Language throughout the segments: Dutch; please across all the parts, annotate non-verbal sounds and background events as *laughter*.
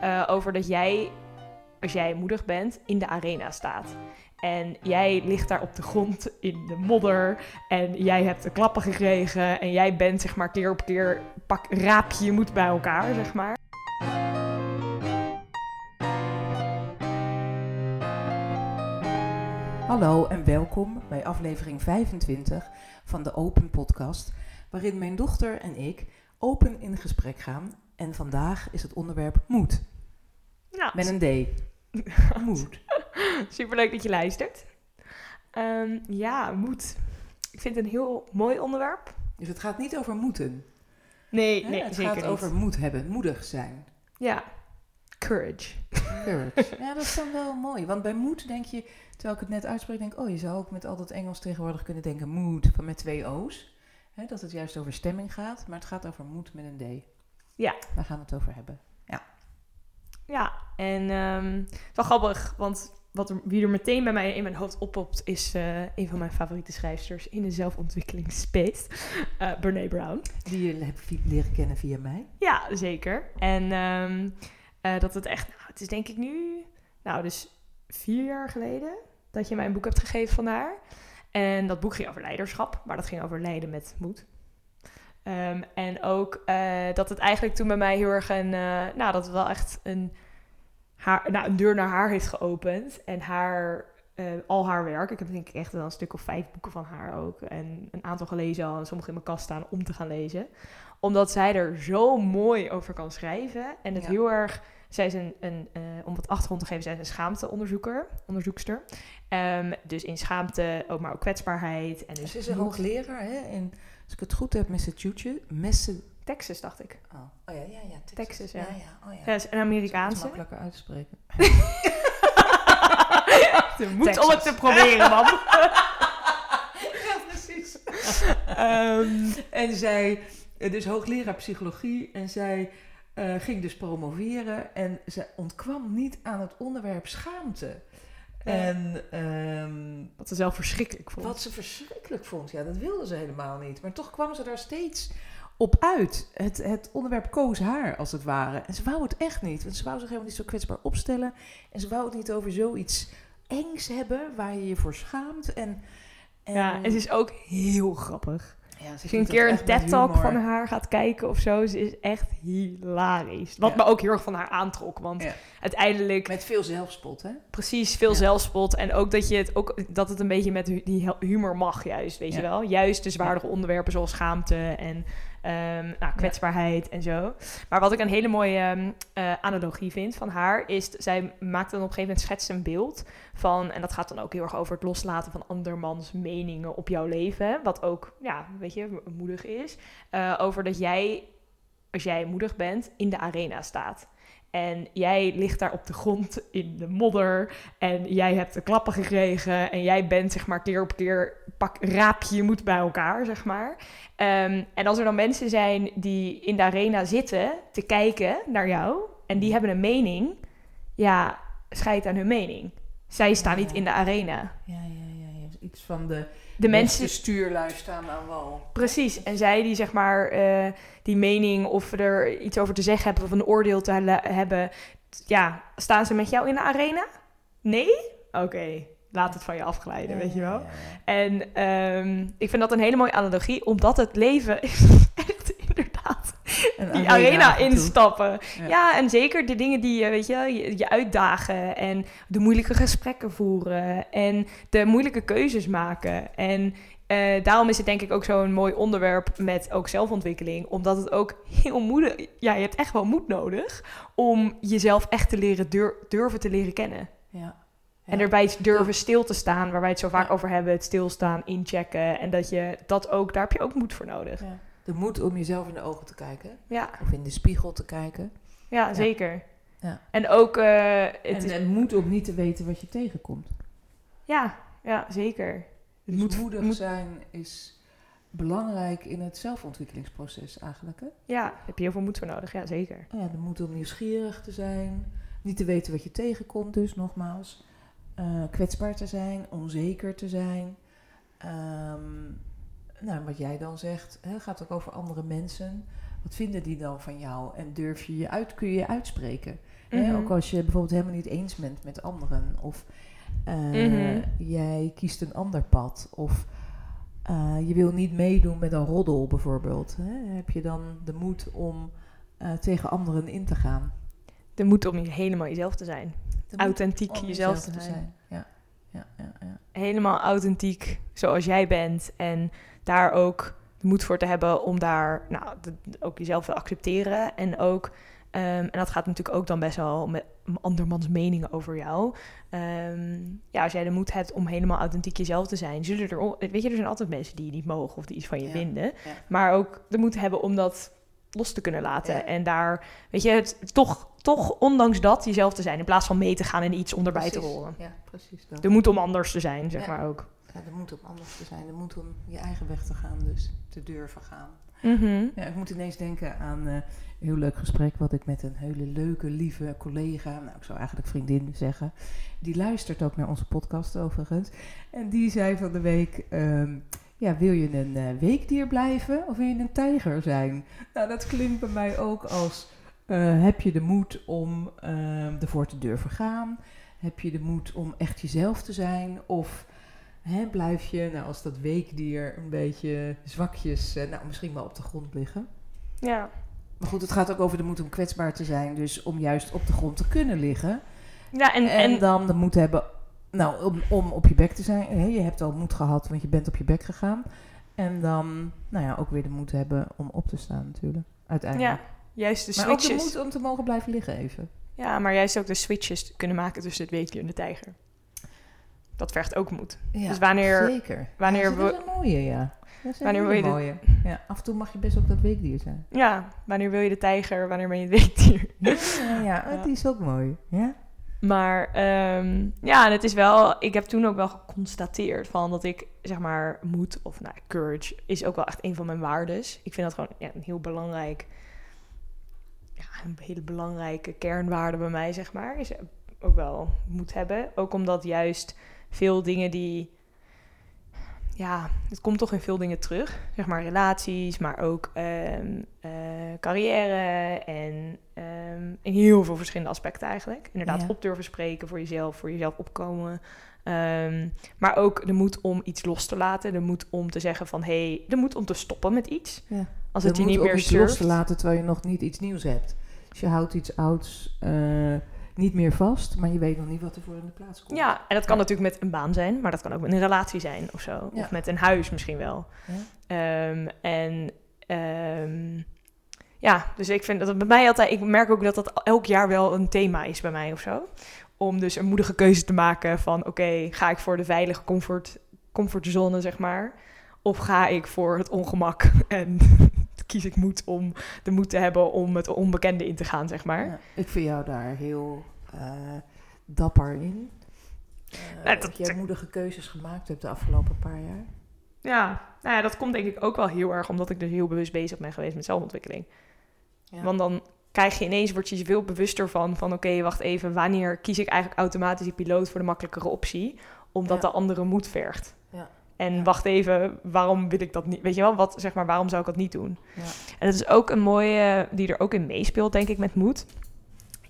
eh, over dat jij, als jij moedig bent, in de arena staat. En jij ligt daar op de grond in de modder. En jij hebt de klappen gekregen. En jij bent zeg maar keer op keer, pak raap je moed bij elkaar, zeg maar. Hallo en welkom bij aflevering 25 van de Open Podcast, waarin mijn dochter en ik open in gesprek gaan. En vandaag is het onderwerp moed. Nou, Met een D. *laughs* Moed. *laughs* superleuk dat je luistert. Ehm, ja, moed. Ik vind het een heel mooi onderwerp. Dus het gaat niet over moeten. Nee, nee, het zeker gaat niet. over moed hebben, moedig zijn. Ja, courage. Courage. *laughs* ja, dat is dan wel mooi. Want bij moed denk je, terwijl ik het net uitspreek, denk ik, oh, je zou ook met al dat Engels tegenwoordig kunnen denken moed, van met twee O's. Hè, dat het juist over stemming gaat, maar het gaat over moed met een D. Ja. Daar gaan we het over hebben. Ja, en ehm, het is wel grappig, want wat er, wie er meteen bij mij in mijn hoofd oppopt, is eh, een van mijn favoriete schrijfsters in de zelfontwikkelingsspace, eh Brene Brown. Die je hebt leren kennen via mij. Ja, zeker. En ehm, eh, dat het echt, nou, het is denk ik nu, nou dus vier jaar geleden, dat je mij een boek hebt gegeven van haar. En dat boek ging over leiderschap, maar dat ging over leiden met moed. Ehm, en ook eh, dat het eigenlijk toen bij mij heel erg een, eh, nou dat het wel echt een, haar, nou, een deur naar haar heeft geopend. En haar, eh, al haar werk, ik heb denk ik echt wel een stuk of vijf boeken van haar ook. En een aantal gelezen al en sommige in mijn kast staan om te gaan lezen omdat zij er zo mooi over kan schrijven. En het Ja. heel erg. Zij is een, een om wat achtergrond te geven, zij is een schaamteonderzoeker, onderzoekster. Ehm, dus in schaamte, ook maar ook kwetsbaarheid. En dus Ze is een hoogleraar hè, in, als ik het goed heb, Massachusetts. Massa- Texas, dacht ik. oh. oh ja, ja, ja. Texas, Texas, ja. ja. ja. Oh, ja. Zij is een Dat is Amerikaanse. makkelijker uit te spreken. *laughs* Je moet Texas. om het te proberen, man. *laughs* ja, precies. Ehm, En zij, dus hoogleraar psychologie, en zij eh, ging dus promoveren en ze ontkwam niet aan het onderwerp schaamte. En ehm, wat ze zelf verschrikkelijk vond. wat ze verschrikkelijk vond, ja, dat wilde ze helemaal niet. Maar toch kwam ze daar steeds op uit. Het, het onderwerp koos haar, als het ware. En ze wou het echt niet, want ze wou zich helemaal niet zo kwetsbaar opstellen. En ze wou het niet over zoiets engs hebben, waar je je voor schaamt. En, en Ja, en ze is ook heel grappig. Ja, Als je een keer een TED-talk van haar gaat kijken of zo, ze is echt hilarisch. Wat Ja. me ook heel erg van haar aantrok, want Ja. uiteindelijk Met veel zelfspot, hè? precies veel zelfspot en ook dat je het ook dat het een beetje met die hu- humor mag juist, weet je wel? Juist de zwaardere onderwerpen zoals schaamte en nou, kwetsbaarheid en zo. Maar wat ik een hele mooie ehm, eh, analogie vind van haar is, zij maakt dan op een gegeven moment schetst een beeld van en dat gaat dan ook heel erg over het loslaten van andermans meningen op jouw leven, wat ook ja, weet je, moedig is, eh, over dat jij als jij moedig bent in de arena staat. En jij ligt daar op de grond in de modder. En jij hebt de klappen gekregen. En jij bent zeg maar keer op keer. Pak, raap je moed bij elkaar, zeg maar. Ehm, en als er dan mensen zijn die in de arena zitten te kijken naar jou. En die hebben een mening. Ja, scheid aan hun mening. Zij staan niet in de arena. Ja. ja. Iets van de, De mensen. stuurlui staan aan wal. Precies. En zij die zeg maar eh, die mening of er iets over te zeggen hebben of een oordeel te hebben. Ja, staan ze met jou in de arena? Nee? Oké, laat het van je afglijden, weet je wel. En ehm, ik vind dat een hele mooie analogie, omdat het leven is die arena instappen. Ja. Ja. en zeker de dingen die je, weet je, je, je uitdagen en de moeilijke gesprekken voeren en de moeilijke keuzes maken. En eh, daarom is het denk ik ook zo'n mooi onderwerp met ook zelfontwikkeling, omdat het ook heel moedig, ja, je hebt echt wel moed nodig om jezelf echt te leren dur- durven te leren kennen. Ja. En erbij durven stil te staan, waar wij het zo vaak Ja. over hebben, het stilstaan, inchecken. En dat je dat ook, daar heb je ook moed voor nodig. Ja. De moed om jezelf in de ogen te kijken. Ja, Of in de spiegel te kijken. ja, zeker. Ja. En ook, eh, het En, is, en moed om niet te weten wat je tegenkomt. ja, ja, zeker. Het Dus moet, moedig moet- zijn is belangrijk in het zelfontwikkelingsproces eigenlijk. Hè? ja, daar heb je heel veel moed voor nodig, ja, zeker. Ja, de moed om nieuwsgierig te zijn. Niet te weten wat je tegenkomt dus, nogmaals. Eh, kwetsbaar te zijn, onzeker te zijn. Ehm, nou, wat jij dan zegt, hè, gaat ook over andere mensen. wat vinden die dan van jou? En durf je je uit, kun je je uitspreken? Hè, Mhm. ook als je bijvoorbeeld helemaal niet eens bent met anderen. Of eh, Mhm. jij kiest een ander pad. Of eh, je wil niet meedoen met een roddel bijvoorbeeld. Hè? Heb je dan de moed om eh, tegen anderen in te gaan? De moed om helemaal jezelf te zijn. Authentiek jezelf te zijn. Ja, ja, ja. ja. Helemaal authentiek zoals jij bent. En daar ook de moed voor te hebben om daar nou, de- ook jezelf te accepteren. En ook, ehm, en dat gaat natuurlijk ook dan best wel met andermans meningen over jou. Ehm, ja, als jij de moed hebt om helemaal authentiek jezelf te zijn, zullen er, weet je, er zijn altijd mensen die je niet mogen of die iets van je Ja, vinden. ja. Maar ook de moed hebben om dat los te kunnen laten. Ja. En daar, weet je, het, toch, toch ondanks dat jezelf te zijn. In plaats van mee te gaan en iets onderbij te rollen. Ja, precies. De moed om anders te zijn, zeg maar ook. Ja, de moed om anders te zijn. De moed om je eigen weg te gaan. Dus te durven gaan. Mhm. Ja, ik moet ineens denken aan eh, een heel leuk gesprek wat ik met een hele leuke, lieve collega, nou ik zou eigenlijk vriendin zeggen, die luistert ook naar onze podcast overigens. En die zei van de week, ehm, ja, wil je een eh, weekdier blijven of wil je een tijger zijn? Nou, dat klinkt bij mij ook als, eh, heb je de moed om ehm, ervoor te durven gaan? Heb je de moed om echt jezelf te zijn? Of hè, blijf je, nou, als dat weekdier een beetje zwakjes, eh, nou, misschien wel op de grond liggen? Ja. Maar goed, het gaat ook over de moed om kwetsbaar te zijn. Dus om juist op de grond te kunnen liggen. Ja, en, En, en, dan de moed hebben, nou, om, om op je bek te zijn. Je hebt al moed gehad, want je bent op je bek gegaan. En dan, nou ja, ook weer de moed hebben om op te staan natuurlijk. Uiteindelijk. ja, juist de maar ook de switches. moed om te mogen blijven liggen even. Ja, maar juist ook de switches kunnen maken tussen het weekdier en de tijger. Dat vergt ook moed. Ja, Dus wanneer- Zeker. wanneer ja, dat is we- een mooie, ja. Dat is een Wanneer wil je mooie. Ja, af en toe mag je best ook dat weekdier zijn. Ja, wanneer wil je de tijger, wanneer ben je het weekdier? *laughs* Ja, ja, die *laughs* is ook mooi. Ja? Maar ehm, ja, en het is wel, ik heb toen ook wel geconstateerd van dat ik zeg maar moed of nou, courage is ook wel echt een van mijn waardes. Ik vind dat gewoon ja, een heel belangrijk, ja, een hele belangrijke kernwaarde bij mij zeg maar. Is ook wel moed hebben, ook omdat juist veel dingen die, ja, het komt toch in veel dingen terug, zeg maar relaties, maar ook ehm, eh, carrière en ehm, in heel veel verschillende aspecten eigenlijk. Inderdaad, Ja. op durven spreken voor jezelf, voor jezelf opkomen. Ehm, maar ook de moed om iets los te laten, de moed om te zeggen van hé, hey, de moed om te stoppen met iets. Ja. Als het je moed niet om meer iets los te surft. laten terwijl je nog niet iets nieuws hebt. Dus je houdt iets ouds eh, niet meer vast, maar je weet nog niet wat er voor in de plaats komt. Ja, en dat kan Ja. natuurlijk met een baan zijn, maar dat kan ook met een relatie zijn of zo. Ja. Of met een huis misschien wel. Ja. Ehm, en ehm, ja, dus ik vind dat het bij mij altijd, ik merk ook dat dat elk jaar wel een thema is bij mij of zo. Om dus een moedige keuze te maken van oké, ga ik voor de veilige comfort, comfortzone, zeg maar. Of ga ik voor het ongemak en kies ik moed om de moed te hebben om het onbekende in te gaan, zeg maar. Ja, ik vind jou daar heel eh, dapper in. Eh, Nou, dat je moedige keuzes gemaakt hebt de afgelopen paar jaar. Ja, nou ja, dat komt denk ik ook wel heel erg omdat ik dus heel bewust bezig ben geweest met zelfontwikkeling. Ja. Want dan krijg je ineens, word je je veel bewuster van, van oké, wacht even, wanneer kies ik eigenlijk automatisch die piloot voor de makkelijkere optie? Omdat Ja. de andere moed vergt. En Ja. wacht even, waarom wil ik dat niet? Weet je wel, wat, zeg maar, waarom zou ik dat niet doen? Ja. En dat is ook een mooie, die er ook in meespeelt, denk ik, met moed.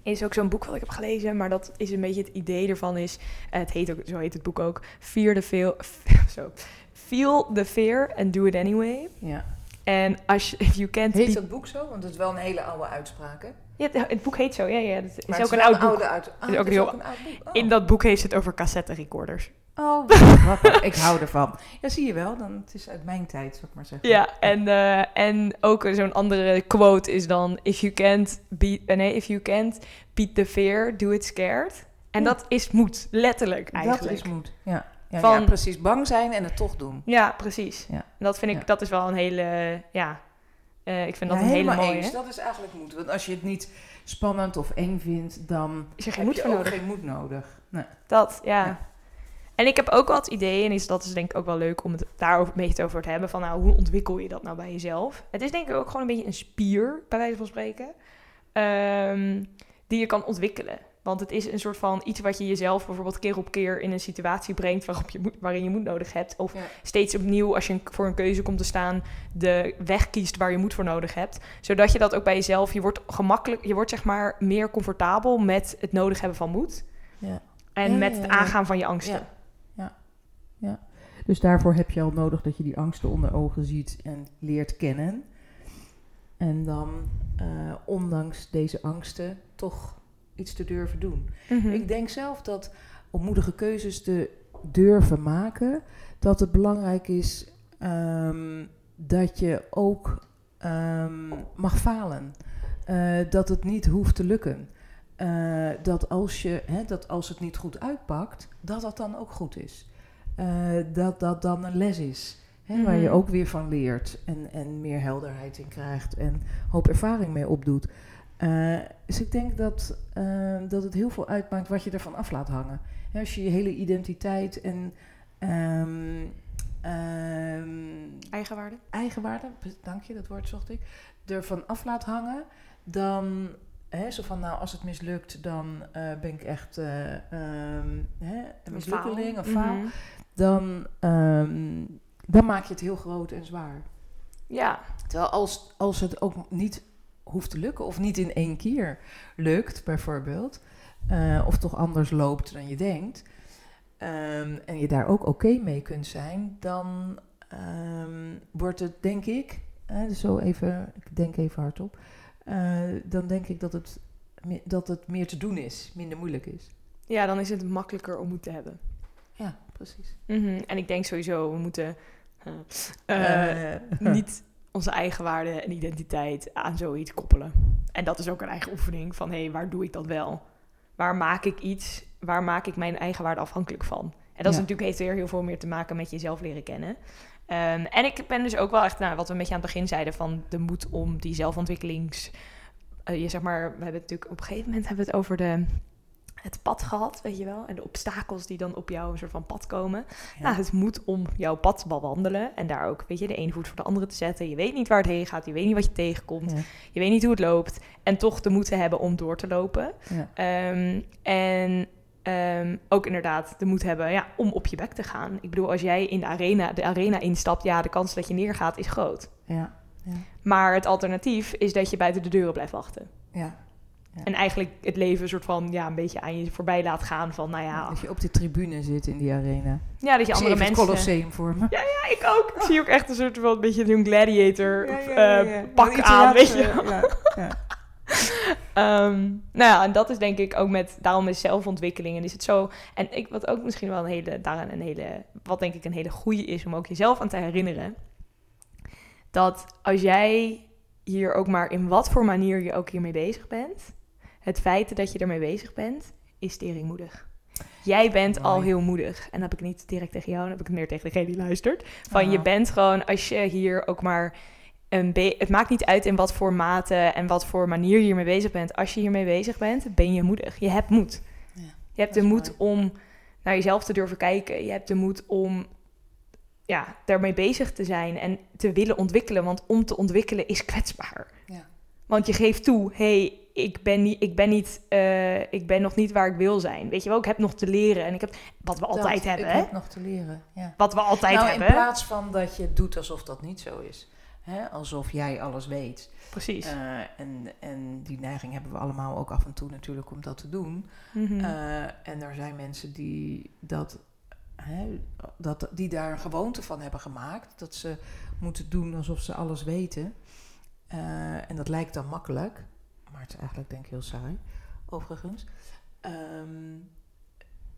Is ook zo'n boek wat ik heb gelezen, maar dat is een beetje het idee ervan is, het heet ook, zo heet het boek ook, Fear the Feel, *laughs* zo, Feel the fear and do it anyway. Ja. En als je, if you can't Heet dat boek zo? Want het is wel een hele oude uitspraak, hè? Ja, het, boek heet zo, ja, ja. Het is ook een oud boek. oude uit... Ah, is ook het is heel- ook een oud boek. Oh. In dat boek heeft het over cassette recorders. Oh, *laughs* wat ik hou ervan. Ja, zie je wel. Dan, het is uit mijn tijd, zou ik maar zeggen. Ja, en, eh, en ook zo'n andere quote is dan... If you can't beat, eh, nee, if you can't beat the fear, do it scared. En Ja. dat is moed, letterlijk eigenlijk. Dat is moed. Ja. Ja, Van- ja, precies. Bang zijn en het toch doen. Ja, precies. Ja. En dat vind ik, dat is wel een hele, ja... eh, ik vind dat een hele mooie. eens. Dat is eigenlijk moed. Want als je het niet spannend of eng vindt, dan Is er geen heb moed je voor ook nodig. geen moed nodig. Nee. Dat, ja. En ik heb ook wel het idee, en is, dat is denk ik ook wel leuk om het daarover een beetje over te hebben, van nou, hoe ontwikkel je dat nou bij jezelf? Het is denk ik ook gewoon een beetje een spier, bij wijze van spreken, ehm, die je kan ontwikkelen. Want het is een soort van iets wat je jezelf bijvoorbeeld keer op keer in een situatie brengt waarop je moet, waarin je moed nodig hebt. Of Ja. steeds opnieuw, als je voor een keuze komt te staan, de weg kiest waar je moed voor nodig hebt. Zodat je dat ook bij jezelf, je wordt gemakkelijk, je wordt zeg maar meer comfortabel met het nodig hebben van moed. Ja. En Ja, met het aangaan van je angsten. Ja. Dus daarvoor heb je al nodig dat je die angsten onder ogen ziet en leert kennen. En dan, eh, ondanks deze angsten, toch iets te durven doen. Mhm. Ik denk zelf dat om moedige keuzes te durven maken, dat het belangrijk is ehm, dat je ook ehm, mag falen. Eh, dat het niet hoeft te lukken. Eh, dat, als je, hè, dat als het niet goed uitpakt, dat dat dan ook goed is. Eh, dat dat dan een les is. Hè, Waar je Mhm. ook weer van leert en, en meer helderheid in krijgt en hoop ervaring mee opdoet. Eh, dus ik denk dat, eh, dat het heel veel uitmaakt wat je ervan af laat hangen. Hè, als je je hele identiteit en ehm, ehm, Eigenwaarde? eigenwaarde, dank je, dat woord zocht ik, ervan af laat hangen, dan, hè, zo van, nou, als het mislukt, dan ben ik echt eh, ehm, hè, een mislukkeling, een faal. Mhm. Dan, ehm, dan maak je het heel groot en zwaar. Ja, Terwijl als, als het ook niet hoeft te lukken, of niet in één keer lukt, bijvoorbeeld, eh, of toch anders loopt dan je denkt, ehm, en je daar ook oké mee kunt zijn, dan ehm, wordt het, denk ik, dus zo even, ik denk even hardop, eh, dan denk ik dat het, dat het meer te doen is, minder moeilijk is. ja, dan is het makkelijker om moed te hebben. Ja, precies. Mhm. En ik denk sowieso, we moeten eh, Eh, niet onze eigen waarde en identiteit aan zoiets koppelen. En dat is ook een eigen oefening van, hé, hey, waar doe ik dat wel? Waar maak ik iets, waar maak ik mijn eigen waarde afhankelijk van? En dat is natuurlijk, heeft weer heel veel meer te maken met jezelf leren kennen. Ehm, en ik ben dus ook wel echt, nou, wat we een beetje aan het begin zeiden, van de moed om die zelfontwikkelings... eh, je zeg maar, we hebben het natuurlijk op een gegeven moment hebben we het over de, het pad gehad, weet je wel? En de obstakels die dan op jouw soort van pad komen. Ja. Nou, het moet om jouw pad te bewandelen en daar ook, weet je, de ene voet voor de andere te zetten. Je weet niet waar het heen gaat, je weet niet wat je tegenkomt, Ja. je weet niet hoe het loopt. En toch de moed te hebben om door te lopen. Ja. Ehm, en ehm, ook inderdaad de moed hebben ja, om op je bek te gaan. Ik bedoel, als jij in de arena, de arena instapt, ja, de kans dat je neergaat is groot. Ja. Ja. Maar het alternatief is dat je buiten de deuren blijft wachten. ja. Ja. En eigenlijk het leven een soort van, ja, een beetje aan je voorbij laat gaan van, nou ja, Dat je op de tribune zit in die arena. ja dat je andere mensen... het Colosseum voor me. Ja, ik ook. Ik zie ook echt een soort van een beetje een gladiator Ja, ja, ja, eh, ja. pak aan, weet je. Ja, ja. *laughs* Ehm, nou ja, en dat is denk ik ook met, daarom is zelfontwikkeling en is het zo. En ik, wat ook misschien wel een hele, daaraan een hele, wat denk ik een hele goede is om ook jezelf aan te herinneren. Dat als jij hier ook maar in wat voor manier je ook hiermee bezig bent, het feit dat je ermee bezig bent, is teringmoedig. Jij bent al heel moedig. En dat heb ik niet direct tegen jou, dan heb ik het meer tegen degene die luistert. Van je Ah. bent gewoon, als je hier ook maar een be- Het maakt niet uit in wat voor mate en wat voor manier je hiermee bezig bent. Als je hiermee bezig bent, ben je moedig. Je hebt moed. Ja, je hebt de moed om naar jezelf te durven kijken. Je hebt de moed om ja, daarmee bezig te zijn en te willen ontwikkelen. Want om te ontwikkelen is kwetsbaar. Ja. Want je geeft toe, hey, ik ben, niet, ik, ben niet, eh, ik ben nog niet waar ik wil zijn. Weet je wel, ik heb nog te leren. En ik heb, wat we altijd Dat- hebben, Ik hè? heb nog te leren, ja. Wat we altijd nou, hebben. in plaats van dat je doet alsof dat niet zo is. Hè? Alsof jij alles weet. Precies. Eh, en, en die neiging hebben we allemaal ook af en toe natuurlijk om dat te doen. Mhm. Eh, en er zijn mensen die, dat, hè, dat, die daar een gewoonte van hebben gemaakt. Dat ze moeten doen alsof ze alles weten. En dat lijkt dan makkelijk. Maar het is eigenlijk denk ik heel saai, overigens. Ehm,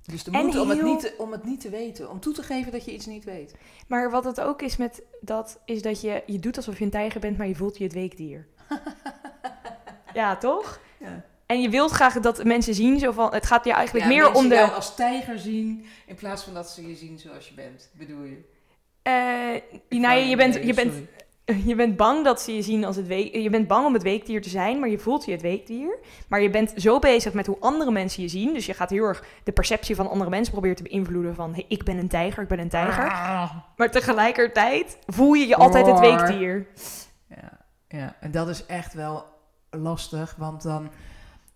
dus de moed om, het niet te, om het niet te weten. Om toe te geven dat je iets niet weet. Maar wat het ook is met dat, is dat je, je doet alsof je een tijger bent, maar je voelt je het weekdier. *laughs* ja, toch? Ja. En je wilt graag dat mensen zien, zo van, het gaat je eigenlijk Ja, meer om de... jou als tijger zien in plaats van dat ze je zien zoals je bent, bedoel je? eh, Ik nou, je, bent, je, bent. *laughs* je bent bang dat ze je zien als het week... Je bent bang om het weekdier te zijn, maar je voelt je het weekdier. Maar je bent zo bezig met hoe andere mensen je zien. Dus je gaat heel erg de perceptie van andere mensen proberen te beïnvloeden van... Hey, ik ben een tijger, ik ben een tijger. Ah. Maar tegelijkertijd voel je je altijd het weekdier. Ja, ja, en dat is echt wel lastig, want dan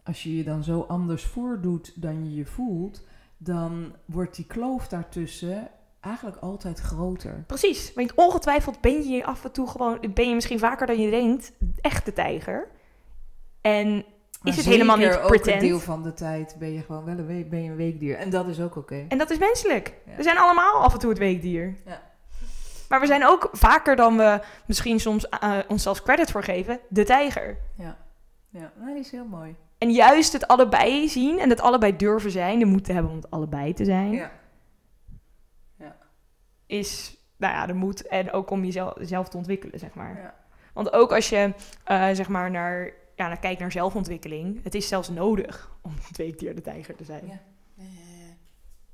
als je je dan zo anders voordoet dan je je voelt, dan wordt die kloof daartussen eigenlijk altijd groter. Precies. Want ongetwijfeld ben je af en toe gewoon, ben je misschien vaker dan je denkt, echt de tijger. En Maar is het helemaal niet ook pretend. een deel van de tijd ben je gewoon wel een, week, ben je een weekdier. En dat is ook oké. En dat is menselijk. Ja. We zijn allemaal af en toe het weekdier. Ja. Maar we zijn ook vaker dan we misschien soms eh, onszelf credit voor geven, de tijger. Ja, ja. Nou, die is heel mooi. En juist het allebei zien en het allebei durven zijn, de moed te hebben om het allebei te zijn, Ja. Is nou ja, de moed en ook om jezelf zelf te ontwikkelen, zeg maar. Ja. Want ook als je eh, zeg maar naar, ja, naar kijkt naar zelfontwikkeling, het is zelfs nodig om *laughs* het weekdier de tijger te zijn. Ja.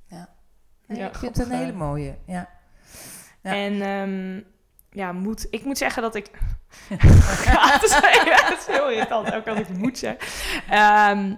Ja, ja, ik vind het een hele mooie. Ja. Ja. En ehm, ja, moed. Ik moet zeggen dat ik. *laughs* ja, het, is, het is heel irritant, ook als ik moet zeg. Ehm,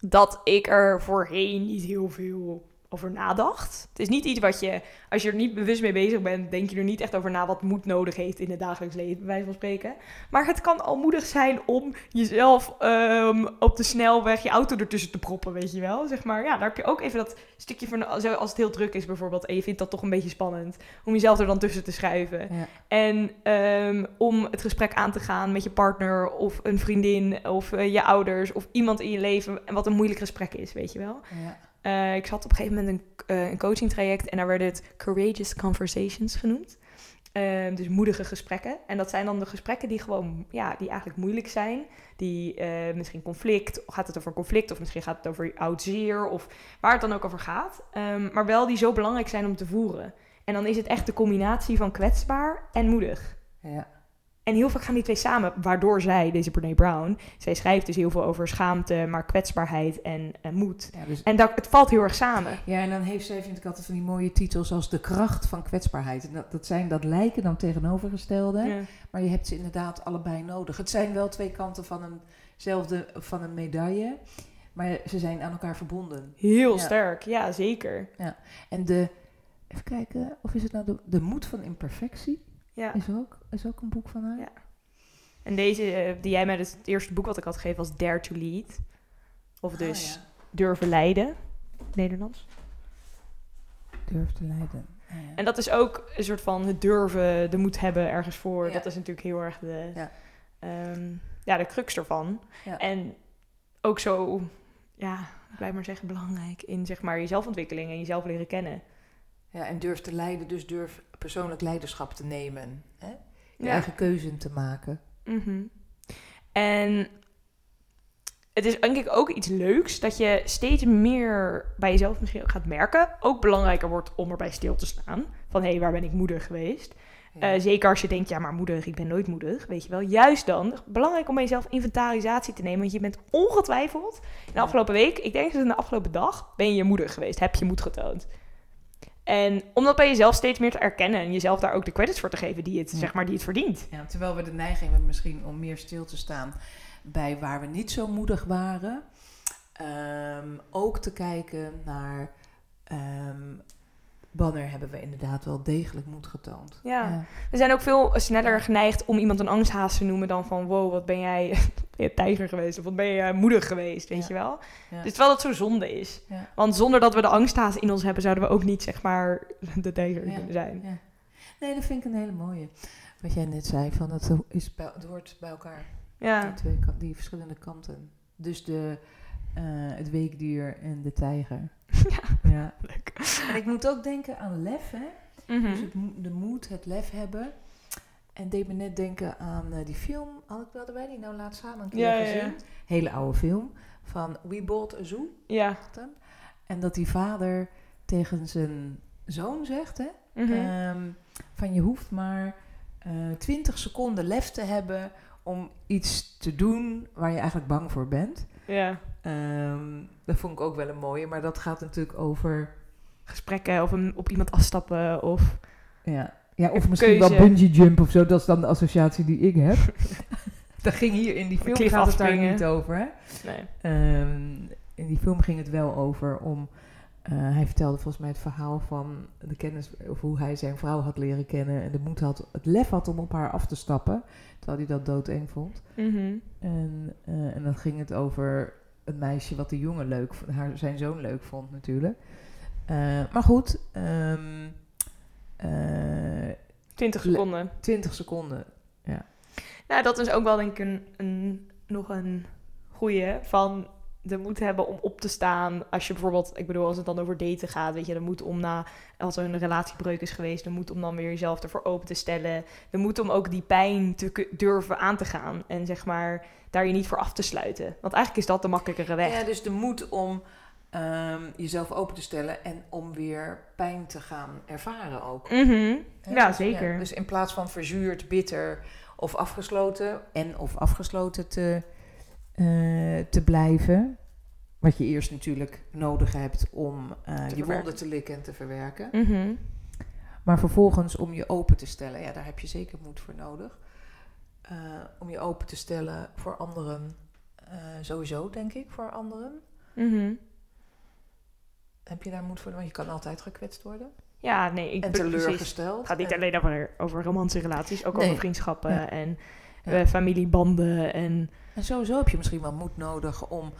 dat ik er voorheen niet heel veel over nadacht. Het is niet iets wat je, als je er niet bewust mee bezig bent, denk je er niet echt over na wat moed nodig heeft in het dagelijks leven, bij wijze van spreken. Maar het kan al moedig zijn om jezelf ehm, op de snelweg je auto ertussen te proppen, weet je wel. Zeg maar, ja, daar heb je ook even dat stukje van, als het heel druk is bijvoorbeeld, en je vindt dat toch een beetje spannend, om jezelf er dan tussen te schuiven. Ja. En ehm, om het gesprek aan te gaan met je partner of een vriendin of eh, je ouders of iemand in je leven. En wat een moeilijk gesprek is, weet je wel. Ja. Eh, ik zat op een gegeven moment een, eh, een coaching traject en daar werd het Courageous Conversations genoemd. Ehm, dus moedige gesprekken. En dat zijn dan de gesprekken die gewoon, ja, die eigenlijk moeilijk zijn. Die eh, misschien conflict, gaat het over conflict of misschien gaat het over oud zeer of waar het dan ook over gaat. Ehm, maar wel die zo belangrijk zijn om te voeren. En dan is het echt de combinatie van kwetsbaar en moedig. Ja. En heel vaak gaan die twee samen, waardoor zij, deze Brene Brown, zij schrijft dus heel veel over schaamte, maar kwetsbaarheid en, en moed. Ja, dus, En dat, het valt heel erg samen. ja, en dan heeft zij, vind ik altijd van die mooie titels als de kracht van kwetsbaarheid. En dat, dat, zijn, dat lijken dan tegenovergestelde, Ja. maar je hebt ze inderdaad allebei nodig. Het zijn wel twee kanten van eenzelfde van een medaille, maar ze zijn aan elkaar verbonden. Heel Ja. sterk, ja zeker. En de, even kijken, of is het nou de, de moed van imperfectie? Ja. Is, ook, is ook een boek van haar? Ja. En deze, eh, die jij mij, dus het eerste boek wat ik had gegeven was Dare to Lead. Of Ah, dus ja. Durven Leiden, Nederlands. Durf te leiden. Ah, ja. En dat is ook een soort van het durven, de moed hebben ergens voor. Ja. Dat is natuurlijk heel erg de, Ja. ehm, ja, de crux ervan. Ja. En ook zo, ja, blijf maar zeggen, belangrijk in zeg maar je zelfontwikkeling en jezelf leren kennen. Ja, en durf te leiden, dus durf persoonlijk leiderschap te nemen. Hè? Je Ja. eigen keuze te maken. Mhm. En het is denk ik ook iets leuks dat je steeds meer bij jezelf misschien ook gaat merken. Ook belangrijker wordt om erbij stil te staan. Van hé, hey, waar ben ik moedig geweest? Ja. Eh, zeker als je denkt, ja, maar moedig, ik ben nooit moedig, weet je wel. Juist dan, belangrijk om bij jezelf inventarisatie te nemen. Want je bent ongetwijfeld in de Ja. afgelopen week, ik denk dat in de afgelopen dag, ben je moedig geweest. Heb je moed getoond. En om dat bij jezelf steeds meer te erkennen en jezelf daar ook de credits voor te geven die het, Ja. zeg maar, die het verdient. Ja, terwijl we de neiging hebben misschien om meer stil te staan bij waar we niet zo moedig waren. Ehm, ook te kijken naar ehm, wanneer hebben we inderdaad wel degelijk moed getoond. Ja. We zijn ook veel sneller geneigd om iemand een angsthaas te noemen dan van wow, wat ben jij, *laughs* ben je tijger geweest of wat ben je eh, moedig geweest, weet Ja. je wel. Ja. Dus terwijl dat zo zonde is. Want zonder dat we de angsthaas in ons hebben, zouden we ook niet zeg maar *laughs* de tijger kunnen zijn. Ja. Nee, dat vind ik een hele mooie. Wat jij net zei, van het, is bij, het hoort bij elkaar. Ja, Die, twee, die verschillende kanten. Dus de, het weekdier en de tijger. *laughs* Ja. ja. leuk. En ik moet ook denken aan lef, hè. Mhm. Dus het, de moed, het lef hebben. En deed me net denken aan eh, die film, had ik wel wij die nou laatst samen een keer Ja, gezien. ja. Hele oude film, van We Bought a Zoo. Ja. En dat die vader tegen zijn zoon zegt, hè. Mhm. Ehm, van je hoeft maar eh 20 seconden lef te hebben om iets te doen waar je eigenlijk bang voor bent. ja. Ehm, dat vond ik ook wel een mooie, maar dat gaat natuurlijk over... Gesprekken of een, op iemand afstappen of... Ja, ja of misschien wel bungee jump of zo, dat is dan de associatie die ik heb. *laughs* dat ging hier in die film gaat het daar niet over, hè? Nee. Ehm, in die film ging het wel over om. Eh, hij vertelde volgens mij het verhaal van de kennis, of hoe hij zijn vrouw had leren kennen en de moed had, het lef had om op haar af te stappen, terwijl hij dat doodeng vond. Mhm. En, eh, en dan ging het over een meisje wat de jongen leuk vond, haar, zijn zoon leuk vond natuurlijk. Eh, maar goed, ehm, eh, 20 Le- seconden. 20 seconden. Nou, dat is ook wel denk ik een, een, nog een goeie van de moed hebben om op te staan. Als je bijvoorbeeld, ik bedoel, als het dan over daten gaat, weet je, de moed om na, als er een relatiebreuk is geweest, de moed om dan weer jezelf ervoor open te stellen. De moed om ook die pijn te durven aan te gaan en zeg maar daar je niet voor af te sluiten. Want eigenlijk is dat de makkelijkere weg. Ja, dus de moed om ehm, jezelf open te stellen en om weer pijn te gaan ervaren ook. Mhm. Hè, Ja, dus, zeker. dus in plaats van verzuurd, bitter of afgesloten en of afgesloten te, te blijven. Wat je eerst natuurlijk nodig hebt om eh, je wonden te likken en te verwerken. Mhm. Maar vervolgens om je open te stellen, ja, daar heb je zeker moed voor nodig. Eh, om je open te stellen voor anderen, eh, sowieso denk ik, voor anderen. Mhm. Heb je daar moed voor? Want je kan altijd gekwetst worden. Ja, nee, ik en teleurgesteld. Het gaat niet En- alleen over, over romantische relaties, ook Nee. over vriendschappen Ja. en Ja. eh, familiebanden en En sowieso heb je misschien wel moed nodig om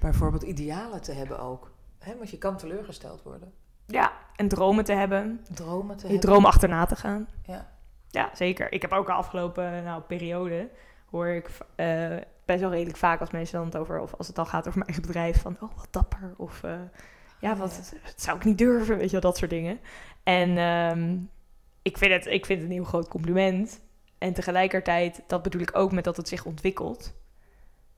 bijvoorbeeld idealen te hebben ook. Hè, want je kan teleurgesteld worden. Ja, en dromen te hebben. Dromen te Je hebben. droom achterna te gaan. Ja. Ja, zeker. Ik heb ook de afgelopen nou, periode, hoor ik eh, best wel redelijk vaak als mensen dan het over, of als het dan gaat over mijn eigen bedrijf, van oh, wat dapper. Of eh, ja, wat, dat zou ik niet durven, weet je wel, dat soort dingen. En ehm, ik, vind het, ik vind het een heel groot compliment. En tegelijkertijd, dat bedoel ik ook met dat het zich ontwikkelt.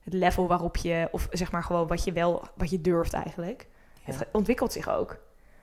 Het level waarop je, of zeg maar gewoon wat je wel, wat je durft eigenlijk. Ja. Het ontwikkelt zich ook.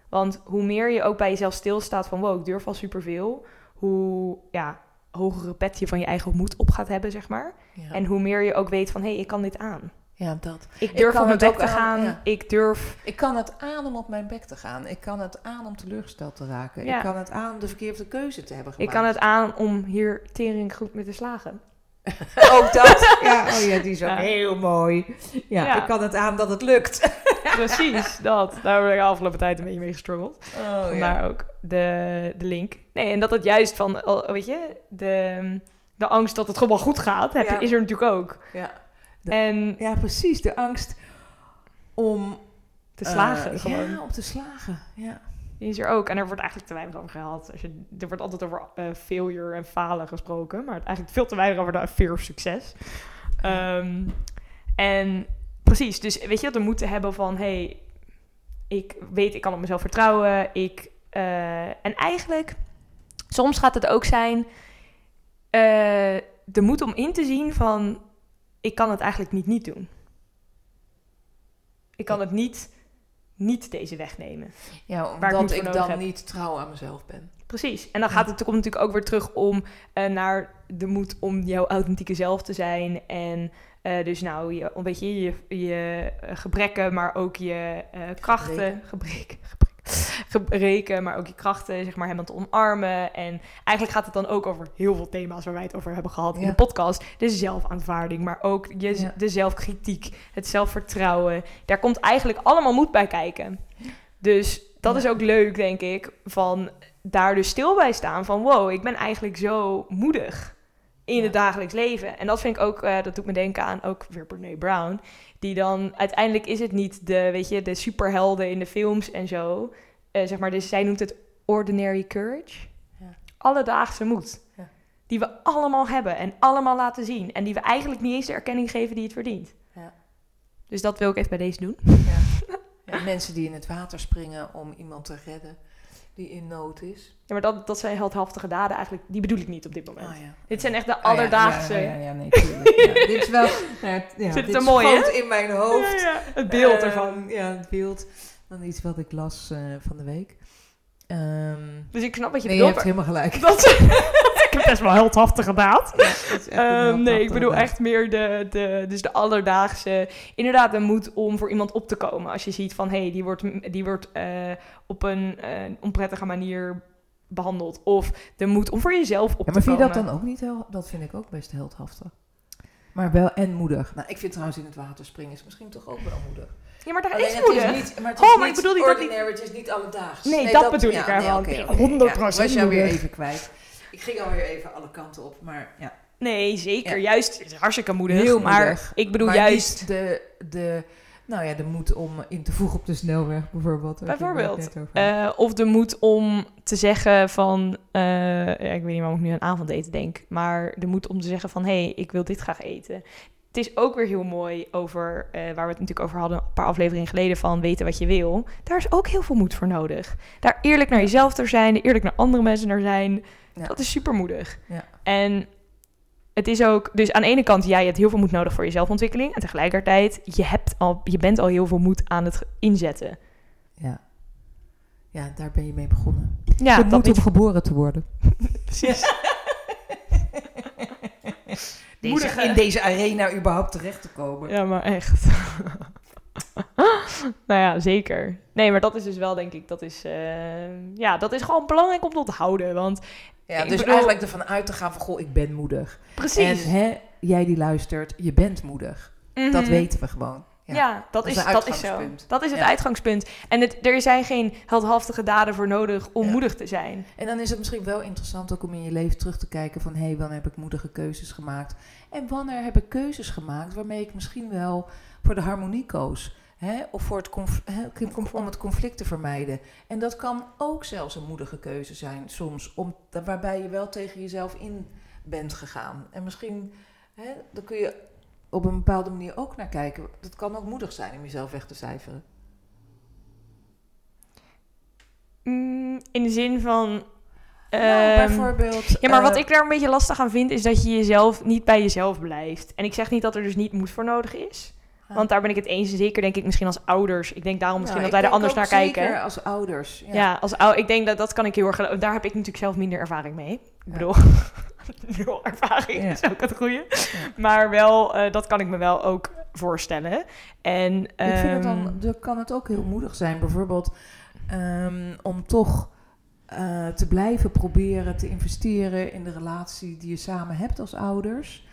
Want hoe meer je ook bij jezelf stilstaat van wow, ik durf al superveel, hoe ja, hogere pet je van je eigen moed op gaat hebben, zeg maar. Ja. En hoe meer je ook weet van hé, hey, ik kan dit aan. Ja, dat. Ik durf kan op mijn het bek ook te aan, gaan. ja. Ik durf. Ik kan het aan om op mijn bek te gaan. Ik kan het aan om teleurgesteld te raken. Ja. Ik kan het aan om de verkeerde keuze te hebben Ik gemaakt. kan het aan om hier tering goed mee te slagen. *laughs* ook dat. *laughs* Ja, oh ja, die is ook Ja. heel mooi. Ja, ik kan het aan dat het lukt. *laughs* Precies, dat. Daar heb ik de afgelopen tijd een beetje mee gestruggeld. Oh, Vandaar ook de, de link. Nee, en dat het juist van, oh, weet je, de, de angst dat het gewoon goed gaat, heb, is er natuurlijk ook. Ja. De- En ja, precies. De angst om te slagen eh, gewoon. Ja, om te slagen. Ja. Die is er ook. En er wordt eigenlijk te weinig over gehad. Als je, er wordt altijd over eh, failure en falen gesproken. Maar eigenlijk veel te weinig over de fear of succes. Ehm, en precies, dus weet je wat we moeten hebben van... hey, ik weet, ik kan op mezelf vertrouwen. Ik, eh, en eigenlijk, soms gaat het ook zijn... de moed om in te zien van... ik kan het eigenlijk niet niet doen. Ik kan het niet, niet deze weg nemen. Ja, ik omdat ik, dan heb. niet trouw aan mezelf ben. Precies. En dan gaat het komt natuurlijk ook weer terug om eh, naar de moed om jouw authentieke zelf te zijn. En eh, dus nou, je, weet je, je, je eh, gebrekken, maar ook je eh, krachten. Gebreken. Gebrek, gebreken, *laughs* maar ook je krachten, zeg maar, helemaal te omarmen. En eigenlijk gaat het dan ook over heel veel thema's waar wij het over hebben gehad in de podcast. De zelfaanvaarding, maar ook je, Ja. de zelfkritiek, het zelfvertrouwen. Daar komt eigenlijk allemaal moed bij kijken. Dus dat Ja. is ook leuk, denk ik, van daar dus stil bij staan van wow, ik ben eigenlijk zo moedig in Ja. het dagelijks leven. En dat vind ik ook, eh, dat doet me denken aan ook weer Brene Brown, die dan uiteindelijk is het niet de, weet je, de superhelden in de films en zo, Eh, zeg maar, dus zij noemt het ordinary courage, Ja. alledaagse moed, Ja. die we allemaal hebben en allemaal laten zien en die we eigenlijk niet eens de erkenning geven die het verdient. Ja. Dus dat wil ik even bij deze doen. Ja, *laughs* mensen die in het water springen om iemand te redden die in nood is. Ja, maar dat, dat zijn heldhaftige daden eigenlijk, die bedoel ik niet op dit moment. Oh, ja. Dit zijn echt de Oh, ja, alledaagse. Ja, ja, nee, *laughs* dit is wel... Nou, ja, ja, Zit dit er mooi, hè? in mijn hoofd. Het beeld Ehm, ervan. Ja, het beeld. Dan iets wat ik las eh, van de week. Ehm, Dus ik snap wat je nee, je bedoelt. hebt helemaal gelijk. Dat, *laughs* ik heb best wel. Ja, het een Ehm, heel nee, ik bedoel echt meer de, de, dus de alledaagse... Inderdaad, de moed om voor iemand op te komen. Als je ziet van, hé, hey, die wordt, die wordt eh, op een eh, onprettige manier behandeld. Of de moed om voor jezelf op Ja, te maar vind je komen. dat dan ook niet heel... Dat vind ik ook best heldhaftig. Maar wel en moedig. Nou, ik vind trouwens in het water springen is misschien toch ook wel moedig. Ja, maar daar Alleen is het moedig. is niet, maar het is Oh, maar niet ik bedoel niet dat die- ordinary, het is niet alledaags. Nee, dat bedoel ik ja, ervan. oké, oké. 100% Ja, was jou weer even kwijt. Ik ging alweer even alle kanten op, maar ja. Nee, zeker. Ja. Juist het is hartstikke moedig. Heel maar moedig. ik bedoel maar juist... de, de Nou ja, de moed om in te voegen op de snelweg bijvoorbeeld. Bijvoorbeeld. Eh, of de moed om te zeggen van... eh, ja, ik weet niet waarom ik nu aan avondeten denk. Maar de moed om te zeggen van... hé, hey, ik wil dit graag eten. Het is ook weer heel mooi over... eh, waar we het natuurlijk over hadden... een paar afleveringen geleden van weten wat je wil. Daar is ook heel veel moed voor nodig. Daar eerlijk naar jezelf te zijn. Eerlijk naar andere mensen naar zijn. Ja. Dat is super moedig. Ja. En het is ook... Dus aan de ene kant... jij hebt heel veel moed nodig voor je zelfontwikkeling. En tegelijkertijd... je, hebt al, je bent al heel veel moed aan het inzetten. ja. ja, daar ben je mee begonnen. Ja, moed niet om geboren te worden. *laughs* precies. *laughs* Deze, in deze arena überhaupt terecht te komen. Ja, maar echt. *laughs* *laughs* nou ja, zeker. Nee, maar dat is dus wel, denk ik, dat is, eh, ja, dat is gewoon belangrijk om te onthouden. Want Ja, dus bedoel- eigenlijk ervan uit te gaan van, goh, ik ben moedig. precies. En hè, jij die luistert, je bent moedig. Dat Mhm. weten we gewoon. Ja, Ja. dat, is dat is zo. uitgangspunt. Dat is het Ja. uitgangspunt. En het, er zijn geen heldhaftige daden voor nodig om Ja. moedig te zijn. En dan is het misschien wel interessant ook om in je leven terug te kijken van... hé, hey, wanneer heb ik moedige keuzes gemaakt? En wanneer heb ik keuzes gemaakt waarmee ik misschien wel voor de harmonie koos? Hè? Of voor het om het conflict te vermijden. En dat kan ook zelfs een moedige keuze zijn soms. Om, waarbij je wel tegen jezelf in bent gegaan. En misschien, hè, dan kun je op een bepaalde manier ook naar kijken. Dat kan ook moedig zijn om jezelf weg te cijferen. Mm, in de zin van... nou, ehm, bijvoorbeeld... Ja, maar wat eh, ik daar een beetje lastig aan vind, is dat je jezelf niet bij jezelf blijft. En ik zeg niet dat er dus niet moed voor nodig is. Ja. Want daar ben ik het eens. Zeker denk ik misschien als ouders. Ik denk daarom misschien dat wij er anders naar zeker kijken. als ouders. Ja. Ja, als ou- ik denk dat dat kan ik heel erg. Daar heb ik natuurlijk zelf minder ervaring mee. Ik bedoel, *laughs* nul ervaring is ook het goede. Maar wel, eh, dat kan ik me wel ook voorstellen. En Ik vind het ehm, dan, dan kan het ook heel moedig zijn, bijvoorbeeld ehm, om toch eh, te blijven proberen te investeren in de relatie die je samen hebt als ouders.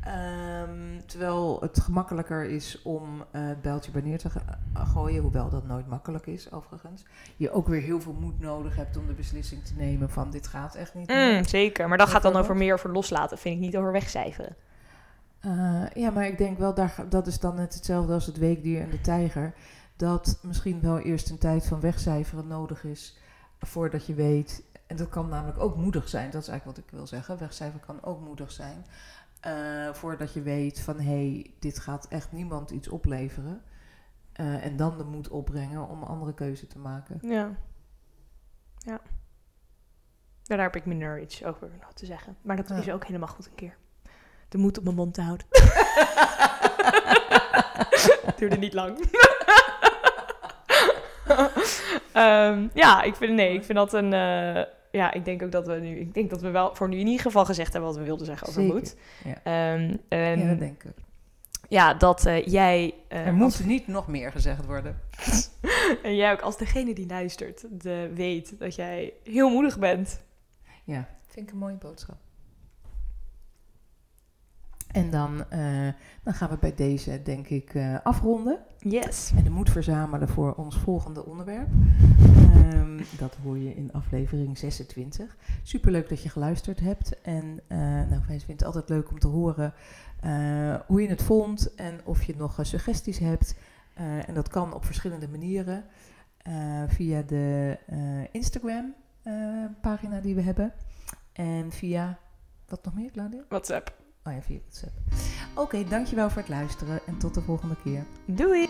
Ehm, terwijl het gemakkelijker is om eh, het bijltje bij neer te gooien, hoewel dat nooit makkelijk is overigens. Je ook weer heel veel moed nodig hebt om de beslissing te nemen van dit gaat echt niet mm, zeker. Maar dat gaat dan over meer over loslaten. Vind ik niet over wegcijferen. Eh, ja, maar ik denk wel, daar, dat is dan net hetzelfde als het weekdier en de tijger. Dat misschien wel eerst een tijd van wegcijferen nodig is voordat je weet. En dat kan namelijk ook moedig zijn, dat is eigenlijk wat ik wil zeggen. Wegcijferen kan ook moedig zijn. Eh, voordat je weet van hé, hey, dit gaat echt niemand iets opleveren. Eh, en dan de moed opbrengen om een andere keuze te maken. Ja. Ja. Daar heb ik minder iets over nog te zeggen. Maar dat Ja. is ook helemaal goed een keer. De moed op mijn mond te houden. *laughs* Duurde niet lang. *laughs* Ehm, ja, ik vind, nee, ik vind dat een... eh, ja, ik denk ook dat we nu... Ik denk dat we wel voor nu in ieder geval gezegd hebben wat we wilden zeggen over Zeker, moed. ja. Ehm, en ja, ja, dat denk ik. dat eh, jij... eh, Er als- moet niet nog meer gezegd worden. *laughs* en jij ook als degene die luistert, de, weet dat jij heel moedig bent. Ja, vind ik een mooie boodschap. En dan, eh, dan gaan we bij deze, denk ik, eh, afronden. Yes. En de moed verzamelen voor ons volgende onderwerp. Ehm, dat hoor je in aflevering 26. Superleuk dat je geluisterd hebt. En eh nou, wij vinden het altijd leuk om te horen eh, hoe je het vond en of je nog eh, suggesties hebt. En dat kan op verschillende manieren. Via de Instagram pagina die we hebben. En via, wat nog meer Claudia? WhatsApp. Oh ja, via WhatsApp. Oké, dankjewel voor het luisteren en tot de volgende keer. Doei!